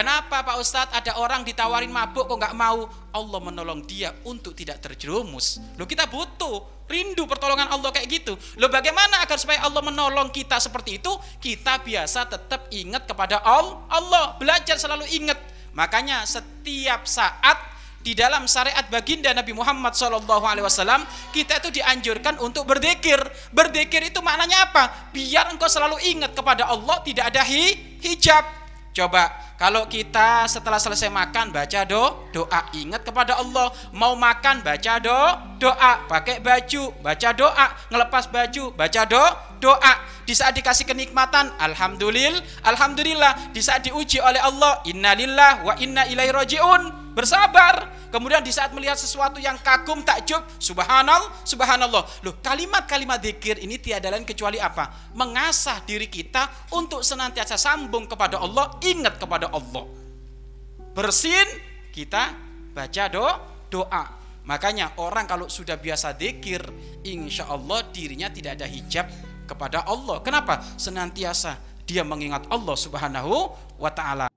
Kenapa Pak Ustadz ada orang ditawarin mabuk kok nggak mau? Allah menolong dia untuk tidak terjerumus. Lo kita butuh rindu pertolongan Allah kayak gitu. Lo bagaimana agar supaya Allah menolong kita seperti itu? Kita biasa tetap ingat kepada Allah. Allah belajar selalu ingat. Makanya setiap saat di dalam syariat baginda Nabi Muhammad SAW kita itu dianjurkan untuk berzikir. Berzikir itu maknanya apa? Biar engkau selalu ingat kepada Allah, tidak ada hi, hijab. Coba kalau kita setelah selesai makan baca do, doa ingat kepada Allah. Mau makan baca do, doa. Pakai baju baca doa. Ngelepas baju baca do, doa. Di saat dikasih kenikmatan, alhamdulillah, alhamdulillah. Di saat diuji oleh Allah, innalillah wa inna ilaihi rajiun. Bersabar. Kemudian di saat melihat sesuatu yang kagum takjub, subhanallah, subhanallah. Loh, kalimat-kalimat zikir ini tiada lain kecuali apa? Mengasah diri kita untuk senantiasa sambung kepada Allah, ingat kepada Allah. Bersin kita baca do, doa. Makanya orang kalau sudah biasa zikir, insya Allah dirinya tidak ada hijab kepada Allah. Kenapa? Senantiasa dia mengingat Allah Subhanahu wa taala.